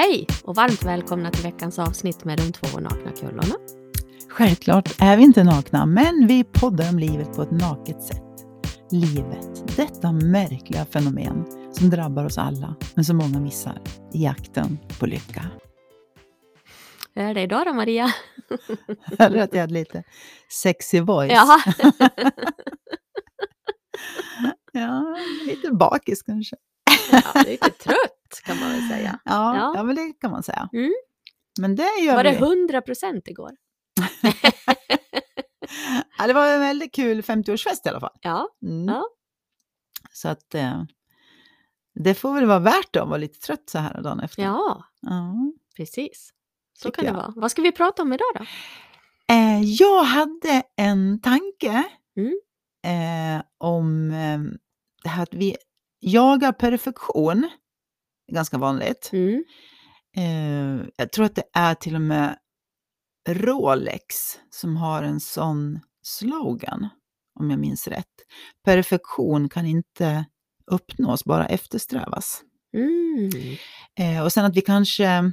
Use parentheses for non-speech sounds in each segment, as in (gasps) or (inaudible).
Hej och varmt välkomna till veckans avsnitt med de två nakna kullorna. Självklart är vi inte nakna, men vi poddar om livet på ett naket sätt. Livet, detta märkliga fenomen som drabbar oss alla, men som många missar i jakten på lycka. Hur är det idag då Maria? (laughs) Eller att jag hade lite sexy voice. Jaha. (laughs) ja, lite bakis kanske. Ja, lite trött kan man väl säga. Ja, Ja. ja. men det kan man säga. Mm. Men det gör Var vi. det 100 procent igår? (laughs) ja, det var en väldigt kul 50-årsfest i alla fall. Ja. Mm. Ja. Så att eh, det får väl vara värt det att vara lite trött så här dagen efter. ja, Ja. precis. Så Tycker kan det jag. vara. Vad ska vi prata om idag då? Eh, jag hade en tanke Mm. eh, om eh, det här att vi jagar perfektion. Ganska vanligt. Mm. Eh, jag tror att det är till och med Rolex som har en sån slogan, om jag minns rätt. Perfektion kan inte uppnås, bara eftersträvas. Mm. Eh, och sen att vi kanske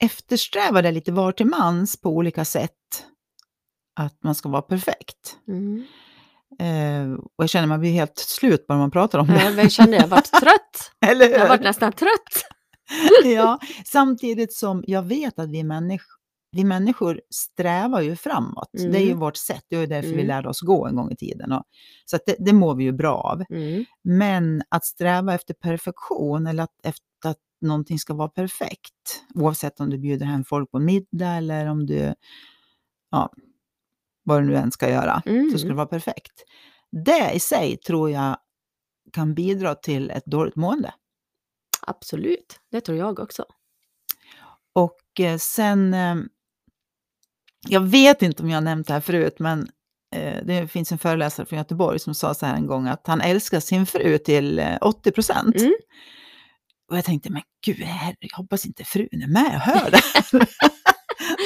eftersträvar det lite var till mans på olika sätt. Att man ska vara perfekt. Mm. Eh, och jag känner att man blir helt slut bara man pratar om det. Jag kände jag varit trött. (laughs) Eller Jag hur? varit nästan trött. (laughs) ja, samtidigt som jag vet att vi, människ- vi människor strävar ju framåt. Det är ju Mm. vårt sätt, det ju därför vi Mm. lärde oss gå en gång i tiden. Och, så det, det mår vi ju bra av. Mm. Men att sträva efter perfektion eller att, efter att någonting ska vara perfekt, oavsett om du bjuder hem folk på middag eller om du, ja, vad du nu än ska göra, Mm. så ska det vara perfekt. Det i sig tror jag kan bidra till ett dåligt mående. Absolut, det tror jag också. Och eh, sen, eh, jag vet inte om jag har nämnt det här förut, men eh, det finns en föreläsare från Göteborg som sa så här en gång att han älskar sin fru till eh, 80 procent. Mm. Och jag tänkte, men gud, herre, jag hoppas inte frun är med och hör det. (laughs)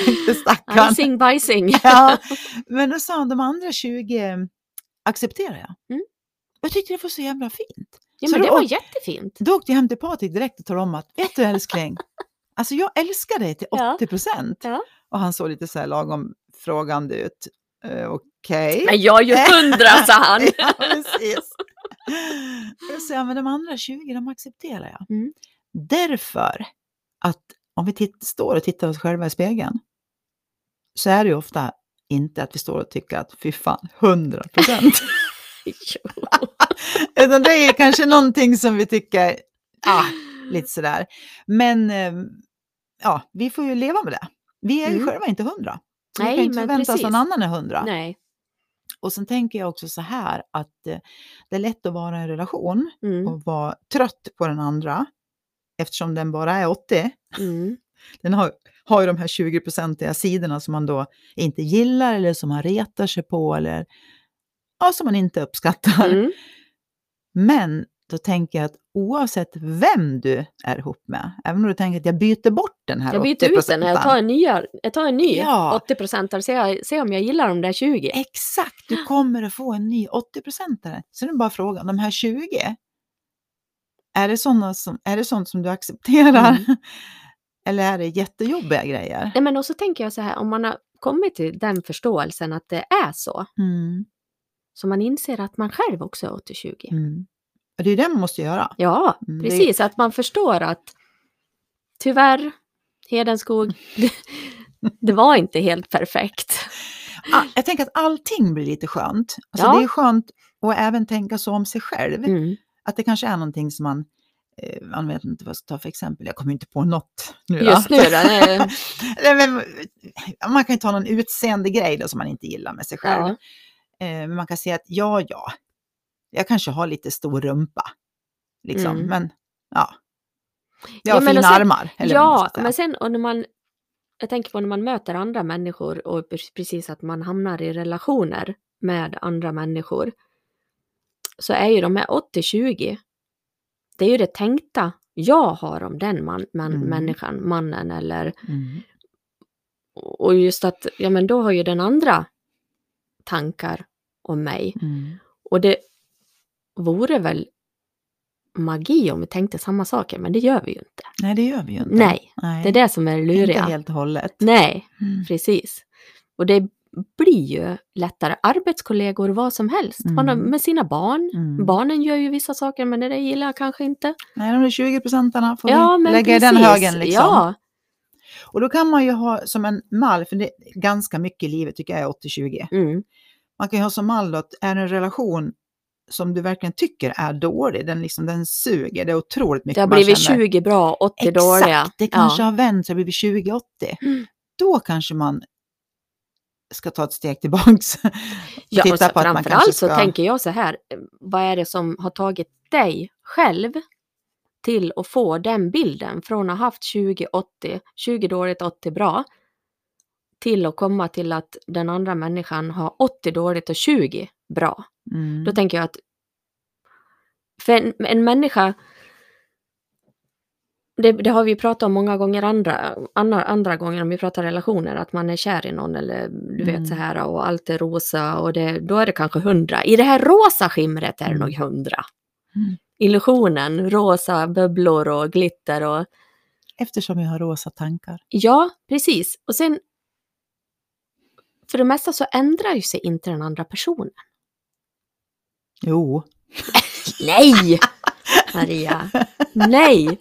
inte stackarn. Icing bajsing. Ja, (laughs) (laughs) men då sa han, de andra 20 accepterar jag. Mm. Jag tyckte det var så jävla fint. Ja, Så men det var jättefint. Då åkte jag hem till Patrik direkt och talade om att, vet du älskling, (laughs) alltså jag älskar dig till Ja. 80 procent. Ja. Och han såg lite så här lagom frågande ut. Uh, Okej. Men jag är ju hundra, sa han. ja, precis. Jag säger, men de andra 20, de accepterar jag. Mm. Därför att om vi titt- står och tittar oss själva i spegeln så är det ju ofta inte att vi står och tycker att fy fan, 100 procent. (laughs) Utan det är kanske någonting som vi tycker, ah, lite sådär. Men eh, ja, vi får ju leva med det. Vi är ju Mm. själva inte hundra. Så Nej, vi kan inte men förvänta oss att någon annan är hundra. Nej. Och sen tänker jag också så här att eh, det är lätt att vara i en relation Mm. och vara trött på den andra eftersom den bara är 80. Mm. Den har, har ju de här 20-procentiga sidorna som man då inte gillar eller som man retar sig på eller ja, som man inte uppskattar. Mm. Men då tänker jag att oavsett vem du är ihop med, även om du tänker att jag byter bort den här Jag byter ut den, jag tar en, nya, jag tar en ny Ja. 80 procent och ser, ser om jag gillar de där 20. Exakt, du kommer att få en ny 80-procentare. Så det är bara frågan, de här 20, är det, såna som, är det sånt som du accepterar? Mm. Eller är det jättejobbiga grejer? Nej, men och så tänker jag så här, om man har kommit till den förståelsen att det är så, Mm. så man inser att man själv också är 80-20. Mm. Och det är det man måste göra. Ja, Mm, precis. Att man förstår att tyvärr, Hedenskog, det, (laughs) det var inte helt perfekt. (laughs) Ah, jag tänker att allting blir lite skönt. Alltså Ja. Det är skönt att även tänka så om sig själv. Mm. Att det kanske är någonting som man, man vet inte vad jag ska ta för exempel, jag kommer inte på något nu. då. Just nu då, nej. (laughs) Nej, men, man kan ju ta någon utseende grej då som man inte gillar med sig själv. Ja. Eh, men man kan säga att ja, ja, jag kanske har lite stor rumpa. Liksom, Mm. men ja. Jag Ja, har men fina sen- armar. Eller Ja, men sen och när man, jag tänker på när man möter andra människor och pre- precis att man hamnar i relationer med andra människor, så är ju de här 80-20, det är ju det tänkta jag har om den man, man, Mm. människan, mannen eller, Mm. och just att, ja men då har ju den andra tankar om mig. Mm. Och det vore väl magi om vi tänkte samma saker, men det gör vi ju inte. Nej, det gör vi ju inte. Nej, Nej. det är det som är det Inte luriga. helt och hållet. Nej, Mm. precis. Och det blir ju lättare. Arbetskollegor, vad som helst. Man har, Mm. med sina barn. Mm. Barnen gör ju vissa saker, men det där gillar jag kanske inte. Nej, de där 20 procentarna får ja, vi lägga i den högen. Liksom. Ja, Och då kan man ju ha som en mall, för det är ganska mycket i livet tycker jag är 80-20. mm, Man kan ju ha som mall att är det en relation som du verkligen tycker är dålig, den, liksom, den suger, det är otroligt mycket det har blivit känner. 20 bra, 80 Exakt, dåliga. det kanske har vänt så det har blivit 20-80. Mm. Då kanske man ska ta ett steg tillbaks. Ja, titta och så, på framförallt kanske så ska- tänker jag så här, eh, vad är det som har tagit dig själv till att få den bilden från att ha haft 20-80, 20 dåligt, 80 bra, till att komma till att den andra människan har 80 dåligt och 20 bra. Mm. Då tänker jag att för en, en människa, det, det har vi pratat om många gånger andra, andra, andra gånger om vi pratar relationer, att man är kär i någon eller du Mm. vet så här och allt är rosa och det, då är det kanske hundra. I det här rosa skimret är det Mm. nog hundra. Mm. Illusionen, rosa bubblor och glitter och Eftersom jag har rosa tankar. ja, precis. Och sen för det mesta så ändrar ju sig inte den andra personen. Jo. (laughs) Nej! Maria, nej!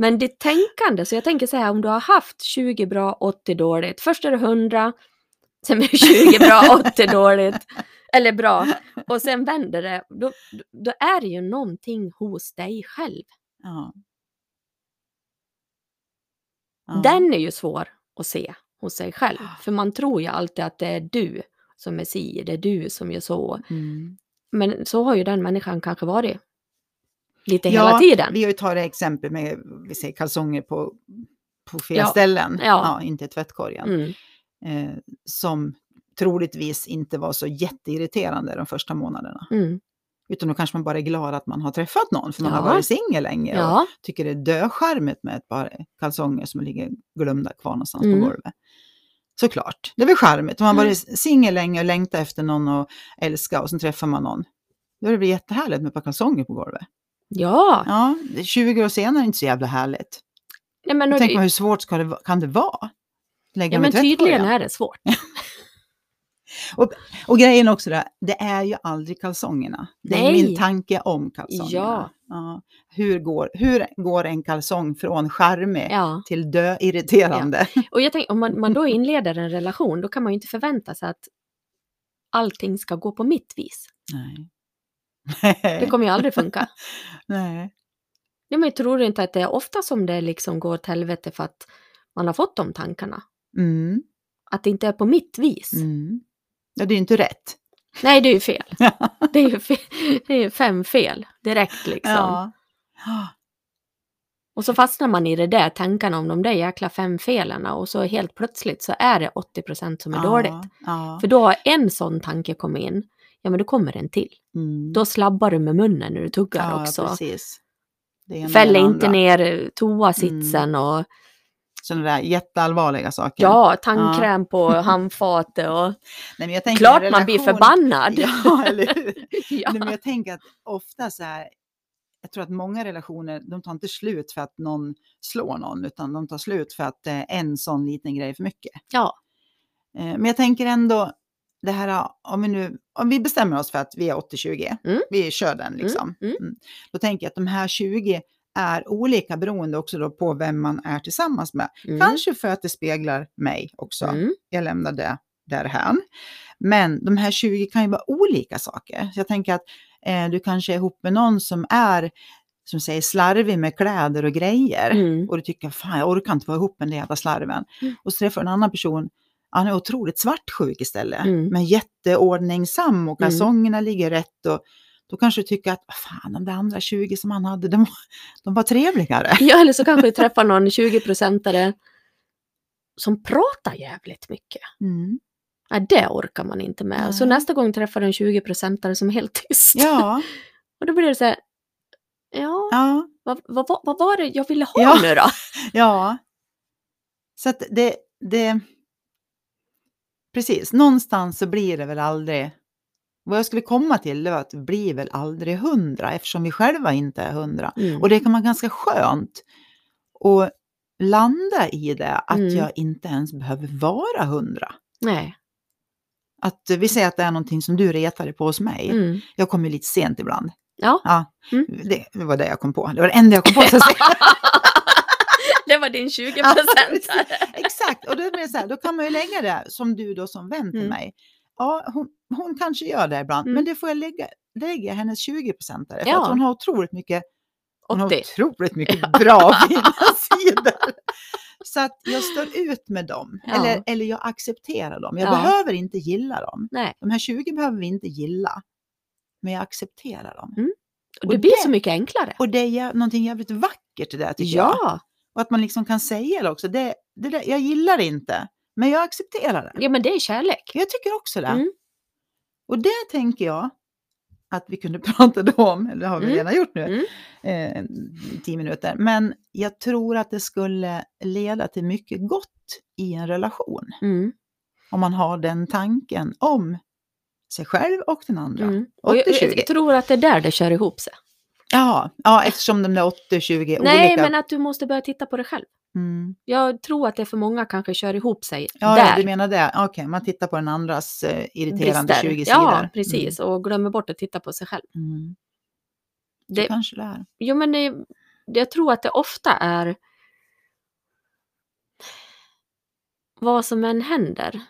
Men det är tänkande, så jag tänker så här, om du har haft 20 bra, 80 dåligt, först är det 100, sen blir det 20 bra, (laughs) 80 dåligt, eller bra, och sen vänder det, då, då är det ju någonting hos dig själv. Ja. Ja. Den är ju svår att se hos sig själv, för man tror ju alltid att det är du som är si, det är du som gör så. Mm. Men så har ju den människan kanske varit lite hela tiden. Vi har ju tagit exempel med vi säger, kalsonger på, på fel Ja. ställen, Ja. inte tvättkorgen, Mm. eh, som troligtvis inte var så jätteirriterande de första månaderna. Mm. Utan då kanske man bara är glad att man har träffat någon, för man Ja. har varit singel länge och Ja, tycker det är döcharmigt med ett par kalsonger som ligger glömda kvar någonstans Mm. på golvet. Såklart, det är väl charmigt. Om man Mm. varit singel länge och längtar efter någon och älska och sen träffar man någon. Då är det väl jättehärligt med ett par kalsonger på golvet. Ja. Ja, 20 år senare är inte så jävla härligt. Nej, men, och det, man hur svårt ska det, kan det vara? Lägga ja, men tydligen är det svårt. (laughs) Och grejen också där, det är ju aldrig kalsongerna. Det är Nej. min tanke om kalsongerna. Ja. Ja. Hur, går, hur går en kalsong från charmig Ja. till dö-irriterande? Och jag tänker, om man, man då (laughs) inleder en relation, då kan man ju inte förvänta sig att allting ska gå på mitt vis. Nej. Det kommer ju aldrig funka. (laughs) Nej. Nej, men jag tror inte att det är ofta som det liksom går åt helvete för att man har fått de tankarna. Mm. Att det inte är på mitt vis. Mm. Ja, det är ju inte rätt. Nej, det är ju fel. (laughs) Det är ju fe- det är fem fel direkt liksom. Ja. Och så fastnar man i det där tankarna om de där jäkla fem felen och så helt plötsligt så är det 80% som är dåligt. Ja. För då har en sån tanke kommit in, ja men då kommer en till. Mm. Då slabbar du med munnen när du tuggar ja, också. precis. Fäller inte andra. ner toasitsen och Sådana där jätteallvarliga saker. ja, tandkräm på (laughs) handfatet och Nej, men jag tänker klart en man blir relation- förbannad. (laughs) Ja, eller hur? (laughs) Ja. Nej, men jag tänker att ofta så här, jag tror att många relationer, de tar inte slut för att någon slår någon, utan de tar slut för att är en sån liten grej för mycket. ja. Eh, Men jag tänker ändå, det här, om vi nu, om vi bestämmer oss för att vi är 80-20, Mm. vi kör den liksom. mm. Mm. Då tänker jag att de här 20 är olika beroende också då på vem man är tillsammans med. Mm. Kanske för att det speglar mig också. Mm. Jag lämnar det därhän. Men de här 20 kan ju vara olika saker. Så jag tänker att eh, du kanske är ihop med någon som är som säger slarvig med kläder och grejer. Mm. Och du tycker, fan jag orkar inte vara ihop med den jävla slarven. Mm. Och så träffar du en annan person, han är otroligt svartsjuk istället. Mm. Men jätteordningsam och kalsongerna ligger rätt. Och då kanske du tycker att, fan de där andra 20 som han hade, de, de var trevligare. ja, eller så kanske du träffar någon 20-procentare som pratar jävligt mycket. Mm. Ja, det orkar man inte med. Så Nej. nästa gång träffar du en 20-procentare som är helt tyst. Ja, (laughs) Och då blir det så här, ja, ja, vad, vad, vad, vad var det jag ville ha Ja. nu då? (laughs) ja. Så att det, det, precis, någonstans så blir det väl aldrig vad jag skulle komma till det var att det blir väl aldrig hundra eftersom vi själva inte är hundra. Mm. Och det kan vara ganska skönt att landa i det, att Mm. jag inte ens behöver vara hundra. Nej. Att vi säger att det är någonting som du retar dig på hos mig. Mm. Jag kommer lite sent ibland. Ja. Ja, Mm. det, det var det jag kom på. Det var det enda jag kom på. (laughs) Det var din 20 Ja, procent. Exakt, och då, blir så här, då kan man ju lägga det som du då som vän till Mm. mig. Ja, hon, hon kanske gör det ibland, Mm. men det får jag lägga, lägga hennes 20 procent där. För Ja. att hon har otroligt mycket, hon har 80. otroligt (laughs) mycket bra och fina sidor. Så att jag står ut med dem, Ja. eller, eller jag accepterar dem. Jag Ja. behöver inte gilla dem. Nej, De här 20 behöver vi inte gilla, men jag accepterar dem. och Och det blir det- så mycket enklare. Och det är någonting jävligt vackert i det tycker jag. Och att man liksom kan säga det också. Det, det där, jag gillar det inte, men jag accepterar det. ja, men det är kärlek. Jag tycker också det. Mm. Och det tänker jag att vi kunde (laughs) prata då om, eller det har vi Mm. redan gjort nu, Mm. eh, tio minuter. Men jag tror att det skulle leda till mycket gott i en relation. Mm. Om man har den tanken om sig själv och den andra. Mm. Och jag, 80-20. jag tror att det är där det kör ihop sig. Ja, ja, eftersom de där 80-20 är Nej, olika. men att du måste börja titta på det själv. Mm. Jag tror att det för många kanske kör ihop sig Ja, ja, där. du menar det. Okej, man tittar på den andras eh, irriterande brister. 20 sidor. Ja, precis. Och glömmer bort att titta på sig själv. Mm. Mm. Så Det, kanske det är. jo, men det, jag tror att det ofta är vad som än händer.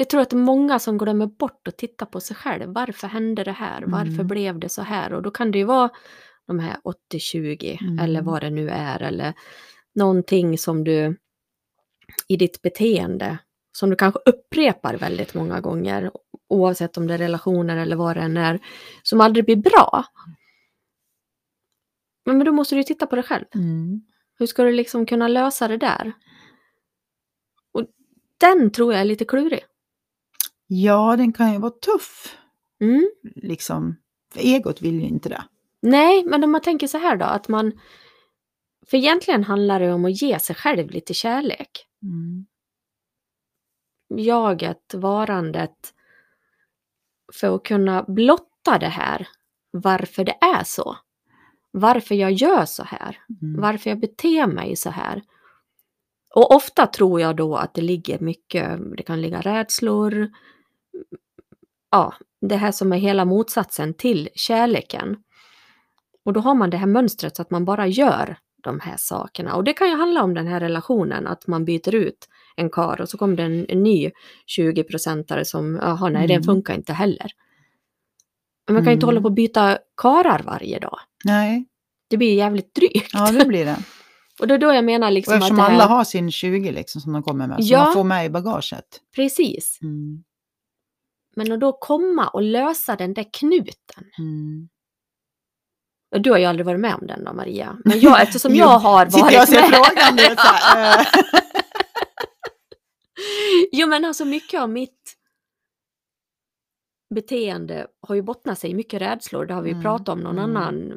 Jag tror att det är många som glömmer bort att titta på sig själv. Varför hände det här? Varför Mm. blev det så här? Och då kan det ju vara de här 80-20 Mm. eller vad det nu är. Eller någonting som du i ditt beteende som du kanske upprepar väldigt många gånger oavsett om det är relationer eller vad det än är som aldrig blir bra. Men, men då måste du ju titta på dig själv. Mm. Hur ska du liksom kunna lösa det där? Och den tror jag är lite klurig. Ja, den kan ju vara tuff. Mm. Liksom. För egot vill ju inte det. Nej, men om man tänker så här då, att man... För egentligen handlar det om att ge sig själv lite kärlek. Mm. Jaget, varandet, för att kunna blotta det här, varför det är så. Varför jag gör så här. Mm. Varför jag beter mig så här. Och ofta tror jag då att det ligger mycket, det kan ligga rädslor, ja, det här som är hela motsatsen till kärleken. Och då har man det här mönstret så att man bara gör de här sakerna. Och det kan ju handla om den här relationen, att man byter ut en kar och så kommer det en, en ny 20-procentare som, jaha nej den Mm. funkar inte heller. Men man kan ju inte Mm. hålla på och byta karar varje dag. Nej, Det blir jävligt drygt. ja det blir det. (laughs) Och det är då jag menar Och liksom att eftersom det här, alla har sin 20 liksom som de kommer med, så Ja. man får med i bagaget. Precis. Mm. Men att då komma och lösa den där knuten. Mm. Och du har ju aldrig varit med om den då Maria. Men jag, (laughs) eftersom jag har varit jag med. frågan, eh. (laughs) Jo men alltså mycket av mitt beteende har ju bottnat sig i mycket rädslor. Det har vi Mm, pratat om någon mm. annan,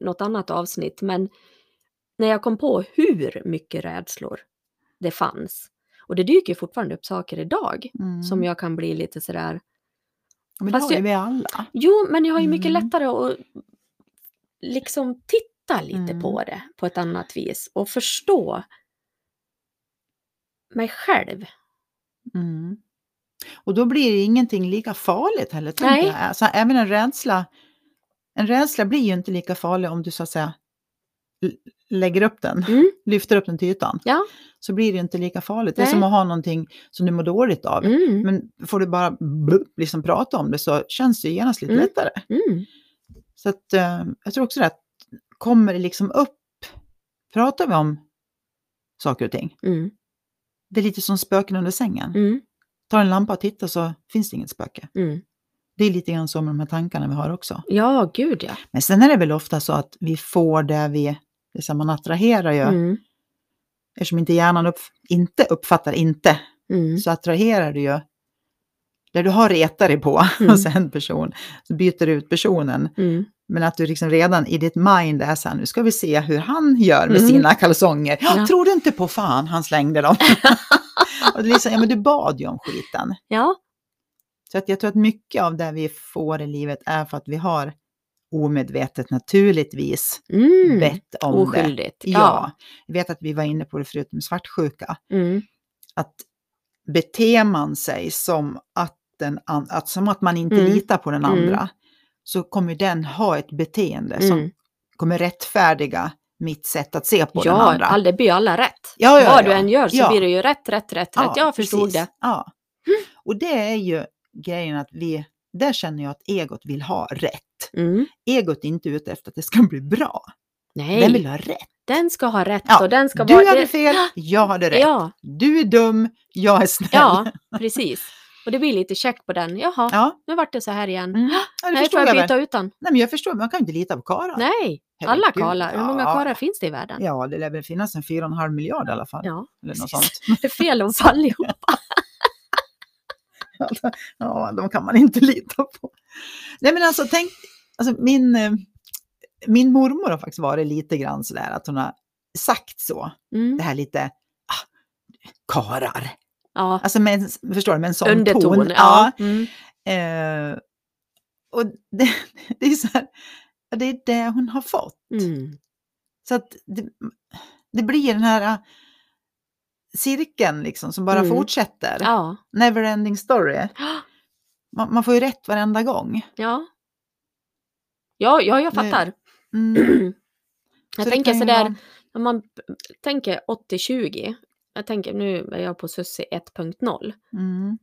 något annat avsnitt. Men när jag kom på hur mycket rädslor det fanns. Och det dyker fortfarande upp saker idag Mm. som jag kan bli lite sådär Men det Fast har ju jag- vi alla. Jo, men jag har ju mycket Mm. lättare att liksom titta lite Mm. på det på ett annat vis och förstå mig själv. Mm. Och då blir det ingenting lika farligt heller. Nej. jag. Alltså, även en rädsla, en rädsla blir ju inte lika farlig om du så att säga lägger upp den, Mm. lyfter upp den till ytan. Ja. Så blir det inte lika farligt. Det är Nej. som att ha någonting som du mår dåligt av. Mm. Men får du bara blup, liksom prata om det så känns det genast lite Mm. lättare. Mm. Så att, eh, jag tror också det att kommer det liksom upp, pratar vi om saker och ting. Mm. Det är lite som spöken under sängen. Mm. Ta en lampa och titta så finns det inget spöke. Det är lite grann så med de här tankarna vi har också. Ja, gud ja. Men sen är det väl ofta så att vi får det vi, det så man attraherar ju, Mm. eftersom inte hjärnan upp, inte uppfattar inte, Mm. så attraherar du ju där du har retat dig på (laughs) Mm. hos en person, så byter du ut personen. Mm. Men att du liksom redan i ditt mind är så här, nu ska vi se hur han gör med Mm. sina kalsonger. Ja. Tror du inte på fan han slängde dem? (laughs) (laughs) och det är liksom, ja men du bad ju om skiten. Ja, Så att jag tror att mycket av det vi får i livet är för att vi har omedvetet naturligtvis Mm. bett om det. Oskyldigt. Ja, jag vet att vi var inne på det förut med svartsjuka. Mm. Att beter man sig som att, den, an- att, som att man inte Mm. litar på den Mm. andra så kommer den ha ett beteende som Mm. kommer rättfärdiga mitt sätt att se på den Ja, andra. all, det blir alla rätt. Ja, ja, Vad ja. du än gör så Ja. blir det ju rätt, rätt, rätt, rätt. Jag förstod precis. det. Ja. Och det är ju grejen att vi, där känner jag att egot vill ha rätt. Mm. Egot är inte ute efter att det ska bli bra. Nej, Den vill ha rätt. den ska ha rätt Ja, och den ska Du vara... hade fel, (gasps) jag hade rätt. Ja, Du är dum, jag är snäll. ja, (laughs) precis. Och det blir lite check på den. Jaha, Ja, nu vart det så här igen. mm. (gasps) ja Nej, förstår får jag jag byta väl. ut den? Nej, men jag förstår, man kan ju inte lita på karlar. Nej, alla Herregud, karlar. Hur många ja. karlar finns det i världen? Ja, det lär väl finnas en 4,5 miljard i alla fall. Ja, Eller något (laughs) sånt. Det är fel om allihopa. (laughs) Ja, de kan man inte lita på. Nej, men alltså tänk, alltså min, eh, min mormor har faktiskt varit lite grann sådär att hon har sagt så. Mm. Det här lite, ah, karar. Ja, Alltså med, en- förstår du, med en sån underton. ton. Ja. Mm. Eh, och det, (laughs) det är så här, ja, det är det hon har fått. Mm. Så att det, det blir den här äh, cirkeln liksom som bara Mm. fortsätter. Ja. Never ending story. (gasps) Man, man får ju rätt varenda gång. Ja. Ja, ja, jag fattar. Mm. (clears throat) Jag Så tänker sådär, vara- om man tänker 80-20. Jag tänker, nu är jag på Sussi 1.0. Mm.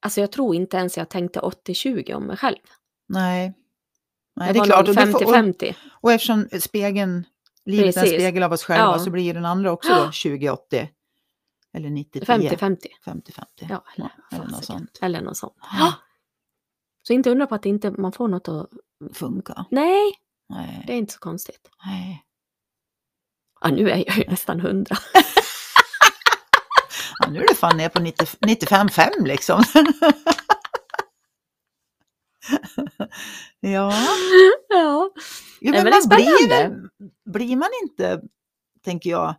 Alltså jag tror inte ens jag tänkte 80-20 om mig själv. Nej. Nej, det det är klart. nog Och, du får, och, 50-50. och eftersom spegeln, livet är en spegel av oss själva Ja. så blir den andra också då 20-80. Eller 90-10. 50-50. 50-50. Ja, eller, eller något sånt. eller något sånt. Ja. Så inte undra på att inte man får något att... Funka. Nej, Nej. det är inte så konstigt. Nej. Ja, nu är jag ju nästan 100. Ja, nu är det fan ner på 90 95-5 liksom. ja. ja. ja Nej, men är man blir, blir man inte, tänker jag,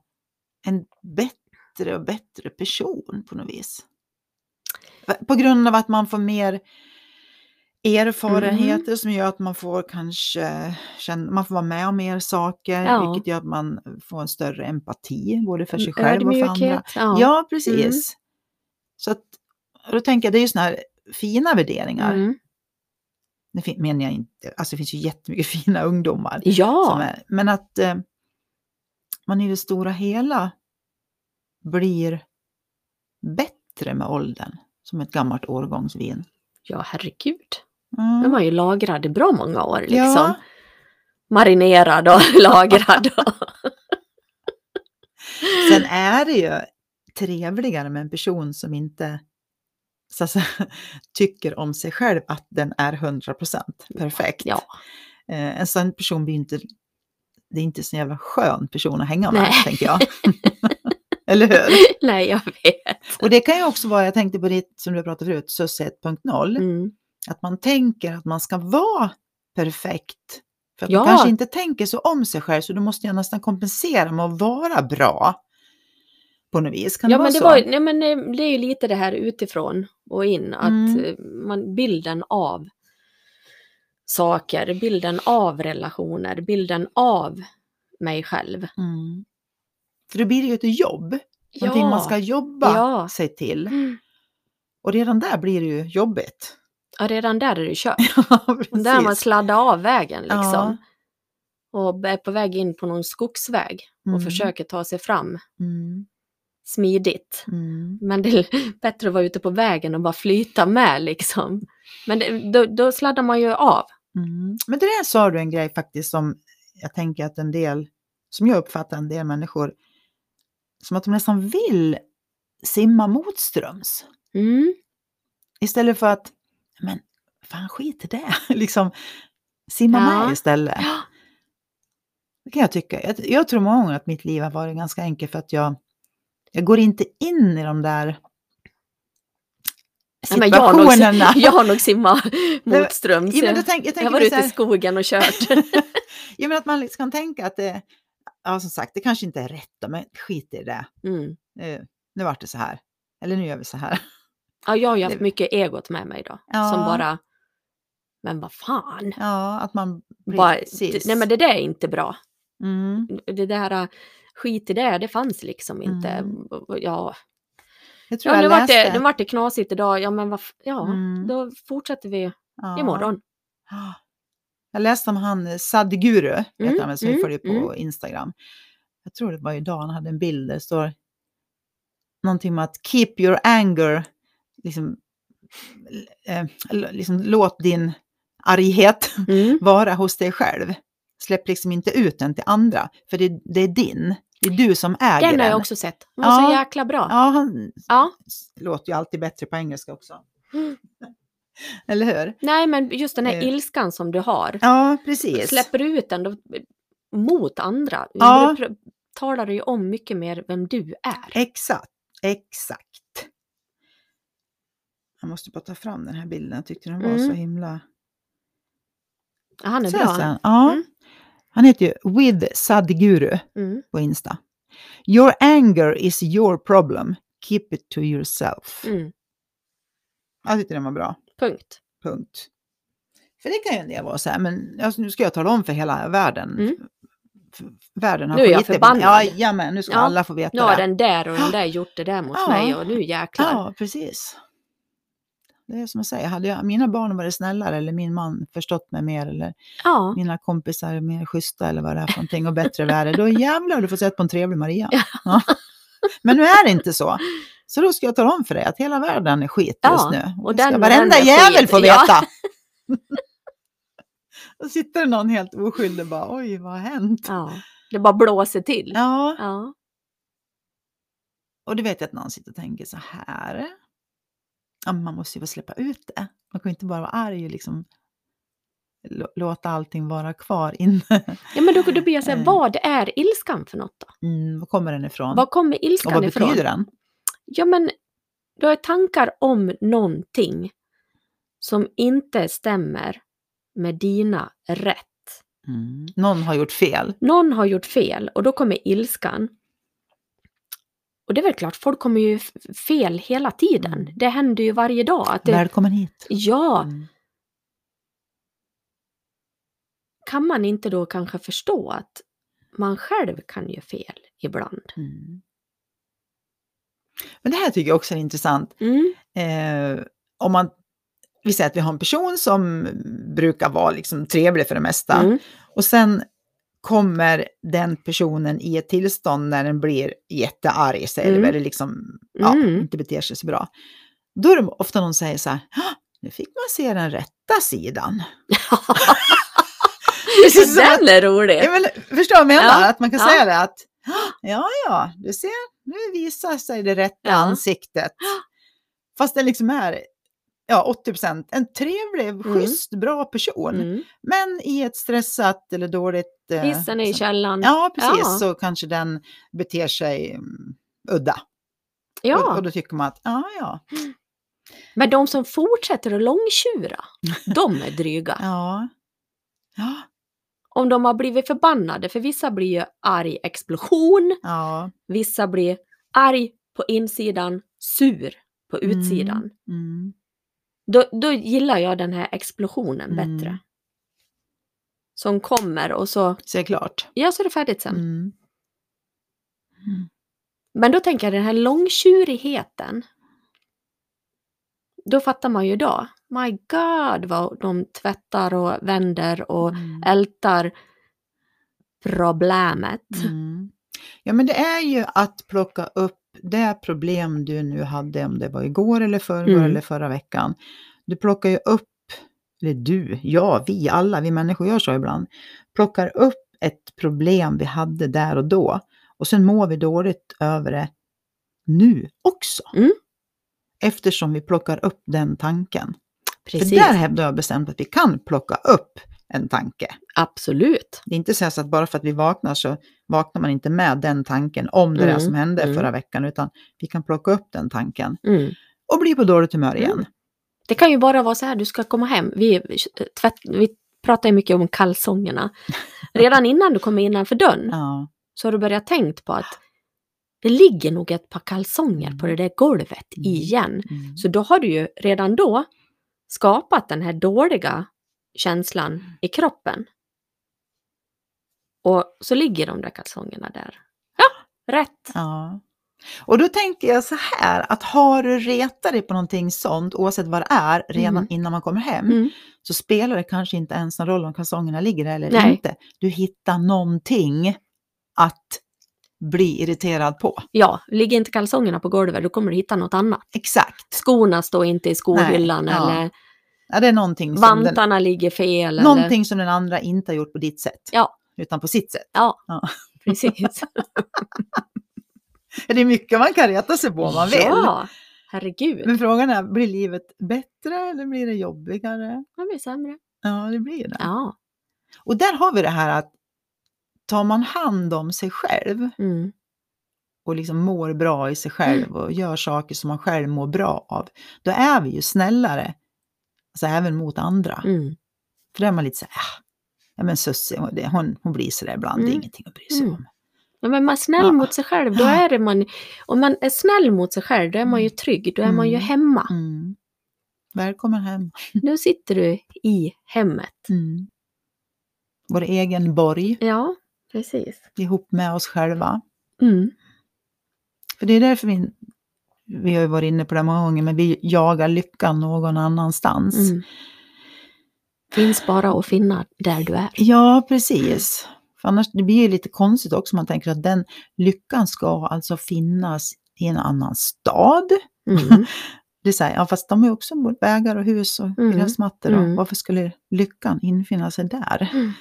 en bättre och bättre person på något vis? På grund av att man får mer erfarenheter som gör att man får kanske känna, man får vara med om mer saker, Ja. vilket gör att man får en större empati, både för sig själv och för andra. Ja. Ja, precis. Så att, då tänker jag, det är ju sådana här fina värderingar. Mm. Det menar jag inte, alltså det finns ju jättemycket (laughs) fina ungdomar. Ja. är, men att eh, man i det stora hela blir bättre med åldern, som ett gammalt årgångsvin. ja, herregud. Mm. De var ju lagrad i bra många år liksom. Ja. Marinerad och (laughs) lagrad. Och... (laughs) Sen är det ju trevligare med en person som inte så säga, (laughs) tycker om sig själv att den är 100% perfekt. Ja. Eh, en sån person blir inte, det är inte så jävla skön person att hänga med, Nej. tänker jag. Eller hur? Nej, jag vet. Och det kan ju också vara, jag tänkte på det som du pratade förut, SUS 1.0, Mm. Att man tänker att man ska vara perfekt. För Ja. man kanske inte tänker så om sig själv, så då måste jag nästan kompensera med att vara bra. På något vis, kan Ja, det vara men det, så? var, nej, men eh, det är ju lite det här utifrån och in, att Mm. eh, man, bilden av saker, bilden av relationer, bilden av mig själv. Mm. För då blir det ju ett jobb, någonting man ska jobba Ja. sig till. Mm. Och redan där blir det ju jobbigt. Ja, redan där är det kört. Ja, där har man sladdat av vägen liksom. Ja. Och är på väg in på någon skogsväg och Mm. försöker ta sig fram Mm. smidigt. Mm. Men det är (laughs) bättre att vara ute på vägen och bara flyta med liksom. Men det, då, då sladdar man ju av. Mm. Men det där sa du en grej faktiskt som jag tänker att en del, som jag uppfattar en del människor, som att de nästan vill simma motströms. Mm. Istället för att, men fan skit i det, (laughs) liksom simma Ja. med istället. Ja. Det kan jag tycka. Jag, jag tror många gånger att mitt liv har varit ganska enkelt för att jag, jag går inte in i de där men jag, har nog, situationerna. (laughs) jag har nog simmat (laughs) motströms. Ja, jag, tänk, jag jag har varit ute i skogen och kört. ja, men att man liksom kan tänka att det, ja som sagt, det kanske inte är rätt men skit i det. Mm. Eh, nu vart det så här. Eller nu gör vi så här. Ja, jag har ju haft mycket egot med mig då. Ja. Som bara, men vad fan. Ja, att man... Bara, Precis. nej men det där är inte bra. Mm. Det där äh, skit i det, det fanns liksom inte. Mm. Ja, Jag tror ja nu jag vart det, läste... nu vart det knasigt idag. Ja men vad, ja, Mm. då fortsätter vi Ja. imorgon. (gasps) Jag läste om han eh, Sadhguru, heter Mm, han väl, som vi mm, följer på mm. Instagram. Jag tror det var idag han hade en bild där det står någonting med att keep your anger, liksom, eh, liksom låt din arghet (laughs) Mm. vara hos dig själv. Släpp liksom inte ut den till andra, för det, det är din. Det är du som äger Den den. har jag också sett. Den var så jäkla bra. Ja, han Ja. låter ju alltid bättre på engelska också. Mm. (laughs) Eller hur? Nej men just den här Eh. ilskan som du har. Ja, precis. Släpper du ut den då, mot andra, Ja. då talar det ju om mycket mer vem du är. Exakt, exakt. Jag måste bara ta fram den här bilden, jag tyckte den var Mm. så himla... Ja, Han är Så bra. sen. Ja. Mm. Han heter ju With Sadhguru Mm. på Insta. Your anger is your problem. Keep it to yourself. Mm. Jag tyckte den var bra. Punkt. Punkt. För det kan ju en del vara så här, men alltså, nu ska jag tala om för hela världen. Mm. Världen har Nu är jag förbannad. Ja, jamen, nu ska Ja. alla få veta har det. den där och den där gjort det där mot Ja. mig och nu jäklar. Ja, precis. Det är som jag säger, hade jag, mina barn varit snällare eller min man förstått mig mer eller Ja. mina kompisar mer schyssta eller vad det är för någonting och (laughs) bättre värde, då jävlar har du fått sett på en trevlig Maria. Ja. Men nu är det inte så. Så då ska jag tala om för dig att hela världen är skit Ja, just nu. och det ska den- varenda den jävel få ja. veta. (laughs) Då sitter det någon helt oskyldig och bara, oj vad har hänt? ja. Det bara blåser till. Ja, Ja. och du vet att någon sitter och tänker så här. Ja, man måste ju få släppa ut det. Man kan ju inte bara vara arg och liksom lå- låta allting vara kvar inne. ja men då, då blir jag så här, (laughs) Eh. vad är ilskan för något då? Mm, var kommer den ifrån? Var kommer och ilskan vad ifrån? betyder den? Ja men, du har tankar om någonting som inte stämmer med dina rätt. Mm. Någon har gjort fel. Någon har gjort fel och då kommer ilskan. Och det är väl klart, folk kommer ju fel hela tiden. Mm. Det händer ju varje dag. Att det, Välkommen hit. ja, Mm. kan man inte då kanske förstå att man själv kan ju fel ibland? Mm. Men det här tycker jag också är intressant. Mm. Eh, om man, vi säger att vi har en person som brukar vara liksom trevlig för det mesta. Mm. Och sen kommer den personen i ett tillstånd när den blir jättearg sig, Mm. eller liksom, ja, Mm. inte beter sig så bra. Då är det ofta någon säger så här, "Ah, nu fick man se den rätta sidan. (laughs) Precis som att, Den är rolig! ja, men, förstår vad jag menar? Ja, Att man kan ja. säga det att, "Ah, ja, ja, du ser, nu visar sig det rätta Ja. ansiktet. Fast det liksom är, ja, 80 procent, en trevlig, schysst, bra person. Mm. Men i ett stressat eller dåligt... eh, Hissen är i så- källaren. Ja, precis. Ja. Så kanske den beter sig mm, udda. Och, Ja, och då tycker man att, ja, ja. men de som fortsätter att långtjura, de är dryga. (laughs) Ja. Ja. Om de har blivit förbannade, för vissa blir ju arg explosion, ja. vissa blir arg på insidan, sur på utsidan. Mm. Då, då gillar jag den här explosionen Mm. bättre. Som kommer och så, Så är klart. ja så är det färdigt sen. Mm. Mm. Men då tänker jag den här långtjurigheten. Då fattar man ju då. My God vad de tvättar och vänder och Mm. ältar problemet. Mm. Ja, men det är ju att plocka upp det problem du nu hade, om det var igår eller förrgår Mm. eller förra veckan. Du plockar ju upp, eller du, ja, vi alla, vi människor gör så ibland, plockar upp ett problem vi hade där och då och sen mår vi dåligt över det nu också. Mm. Eftersom vi plockar upp den tanken. Precis, För där hävdar jag bestämt att vi kan plocka upp en tanke. absolut. Det är inte så att bara för att vi vaknar så vaknar man inte med den tanken om det där Mm, som hände mm. förra veckan, utan vi kan plocka upp den tanken Mm. och bli på dåligt humör igen. Mm. Det kan ju bara vara så här, du ska komma hem. Vi, tvätt, vi pratar ju mycket om kalsongerna. (laughs) Redan innan du kommer innanför dörren Ja. så har du börjat tänkt på att det ligger nog ett par kalsonger på det där golvet Mm. igen. Mm. Så då har du ju redan då skapat den här dåliga känslan i kroppen. Och så ligger de där kalsongerna där. Ja, rätt. Ja. Och då tänker jag så här, att har du retat dig på någonting sånt, oavsett vad det är, redan Mm. innan man kommer hem, Mm. så spelar det kanske inte ens någon roll om kalsongerna ligger där eller Nej. inte. Du hittar någonting att bli irriterad på. Ja, ligger inte kalsongerna på golvet då kommer du hitta något annat. Exakt. Skorna står inte i skohyllan Nej, ja. eller Ja, det är någonting som, den, vantarna ligger fel. Eller... någonting som den andra inte har gjort på ditt sätt, Ja. utan på sitt sätt. Ja, Ja. (laughs) precis. (laughs) Det är mycket man kan reta sig på om man vill. Ja, herregud. Men frågan är, blir livet bättre eller blir det jobbigare? Det blir sämre. Ja, det blir det. Ja. Och där har vi det här att tar man hand om sig själv Mm. och liksom mår bra i sig själv och gör saker som man själv mår bra av, då är vi ju snällare, alltså även mot andra. Mm. För då är man lite så här, "Ah, ja men Sussie, hon, hon, blir så där ibland, det är Mm. ingenting att bry sig Mm. om. Ja, men man är snäll Ja. mot sig själv, då är man... Om man är snäll mot sig själv, då är man ju trygg, då är man ju Mm. hemma. Mm. Välkommen hem. (laughs) Nu sitter du i hemmet. Mm. Vår egen borg, Ja, precis. ihop med oss själva. Mm. För det är därför vi, vi har ju varit inne på det många gånger, men vi jagar lyckan någon annanstans. Mm. Finns bara att finna där du är. Ja, precis. För annars det blir ju lite konstigt också, man tänker att den lyckan ska alltså finnas i en annan stad. Mm. (laughs) Det är så här, ja fast de har ju också vägar och hus och Mm. gräsmattor. Mm. Varför skulle lyckan infinna sig där? Mm.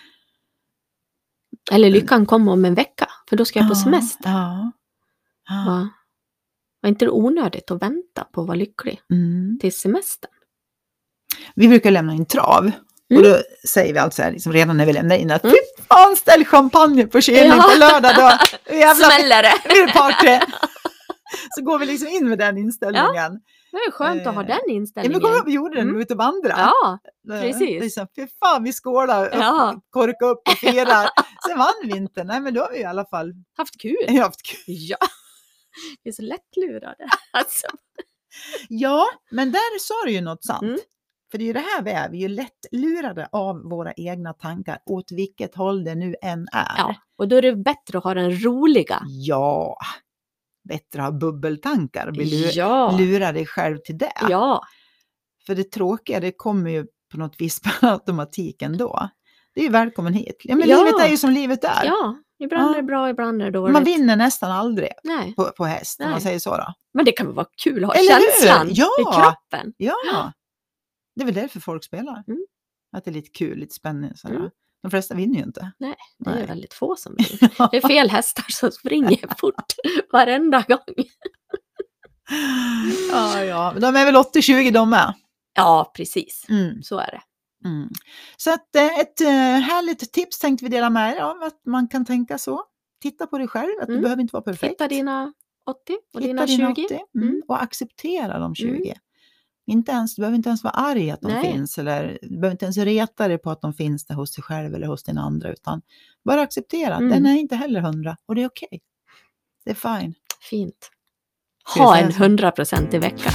Eller lyckan kommer om en vecka, för då ska jag på semester. Ja. ja. Var inte det onödigt att vänta på att vara lycklig Mm. till semestern? Vi brukar lämna in trav. Mm. Och då säger vi alltså här, liksom redan när vi lämnar in att Mm. fy fan ställ champagne på kylning Ja. på lördag då. (laughs) Jävlar Smäller (laughs) det! blir det party. (laughs) Så går vi liksom in med den inställningen. Det är skönt att ha Eh, den Ja, men inställningen. kom ihåg, vi gjorde vi Mm. var ute och vandrade. Ja, precis. Liksom, fy fan, vi skålar, upp, Ja. korkar upp och firar. Sen vann vi inte. Nej, men då har vi i alla fall haft kul. haft kul. Ja. (laughs) Vi är så lättlurade. (laughs) Alltså. Ja, men där sa du ju något sant. Mm. För det är ju det här vi är, vi är ju lätt lurade av våra egna tankar, åt vilket håll det nu än är. Ja, och då är det bättre att ha den roliga. Ja, bättre att ha bubbeltankar och bli Ja. lura dig själv till det. Ja, För det tråkiga, det kommer ju på något vis (laughs) per automatik ändå. Det är ju välkommen hit. Ja, men Ja. livet är ju som livet är. ja. Ibland Ja. är det bra, ibland är det dåligt. Man vinner nästan aldrig Nej, på, på häst, om man Nej. säger så då. men det kan väl vara kul att ha Eller känslan Ja. i kroppen. Ja, det är väl därför folk spelar. Mm. Att det är lite kul, lite spännande. sådär. Mm. De flesta vinner ju inte. Nej, det är Nej. väldigt få som (laughs) vill. Det är fel hästar som springer (laughs) fort varenda gång. Ja, ja. De är väl 80-20 de med. Ja, precis. Mm. Så är det. Mm. Så att, eh, ett eh, härligt tips tänkte vi dela med er av, att man kan tänka så. Titta på dig själv, att du Mm. behöver inte vara perfekt. Hitta dina 80 och Hitta dina 20. 80, mm. Mm. Och acceptera de 20. Mm. Inte ens, du behöver inte ens vara arg att de Nej. finns, eller du behöver inte ens reta dig på att de finns där hos dig själv eller hos den andra, utan bara acceptera att den är inte heller hundra och det är okej. Det är fine. Fint. Ha en så? 100% i vecka.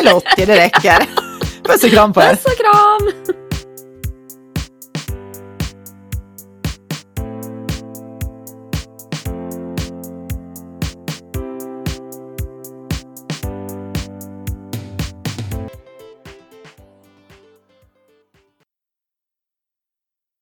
Eller 80, det räcker. (laughs) Puss och kram på er! Puss och kram!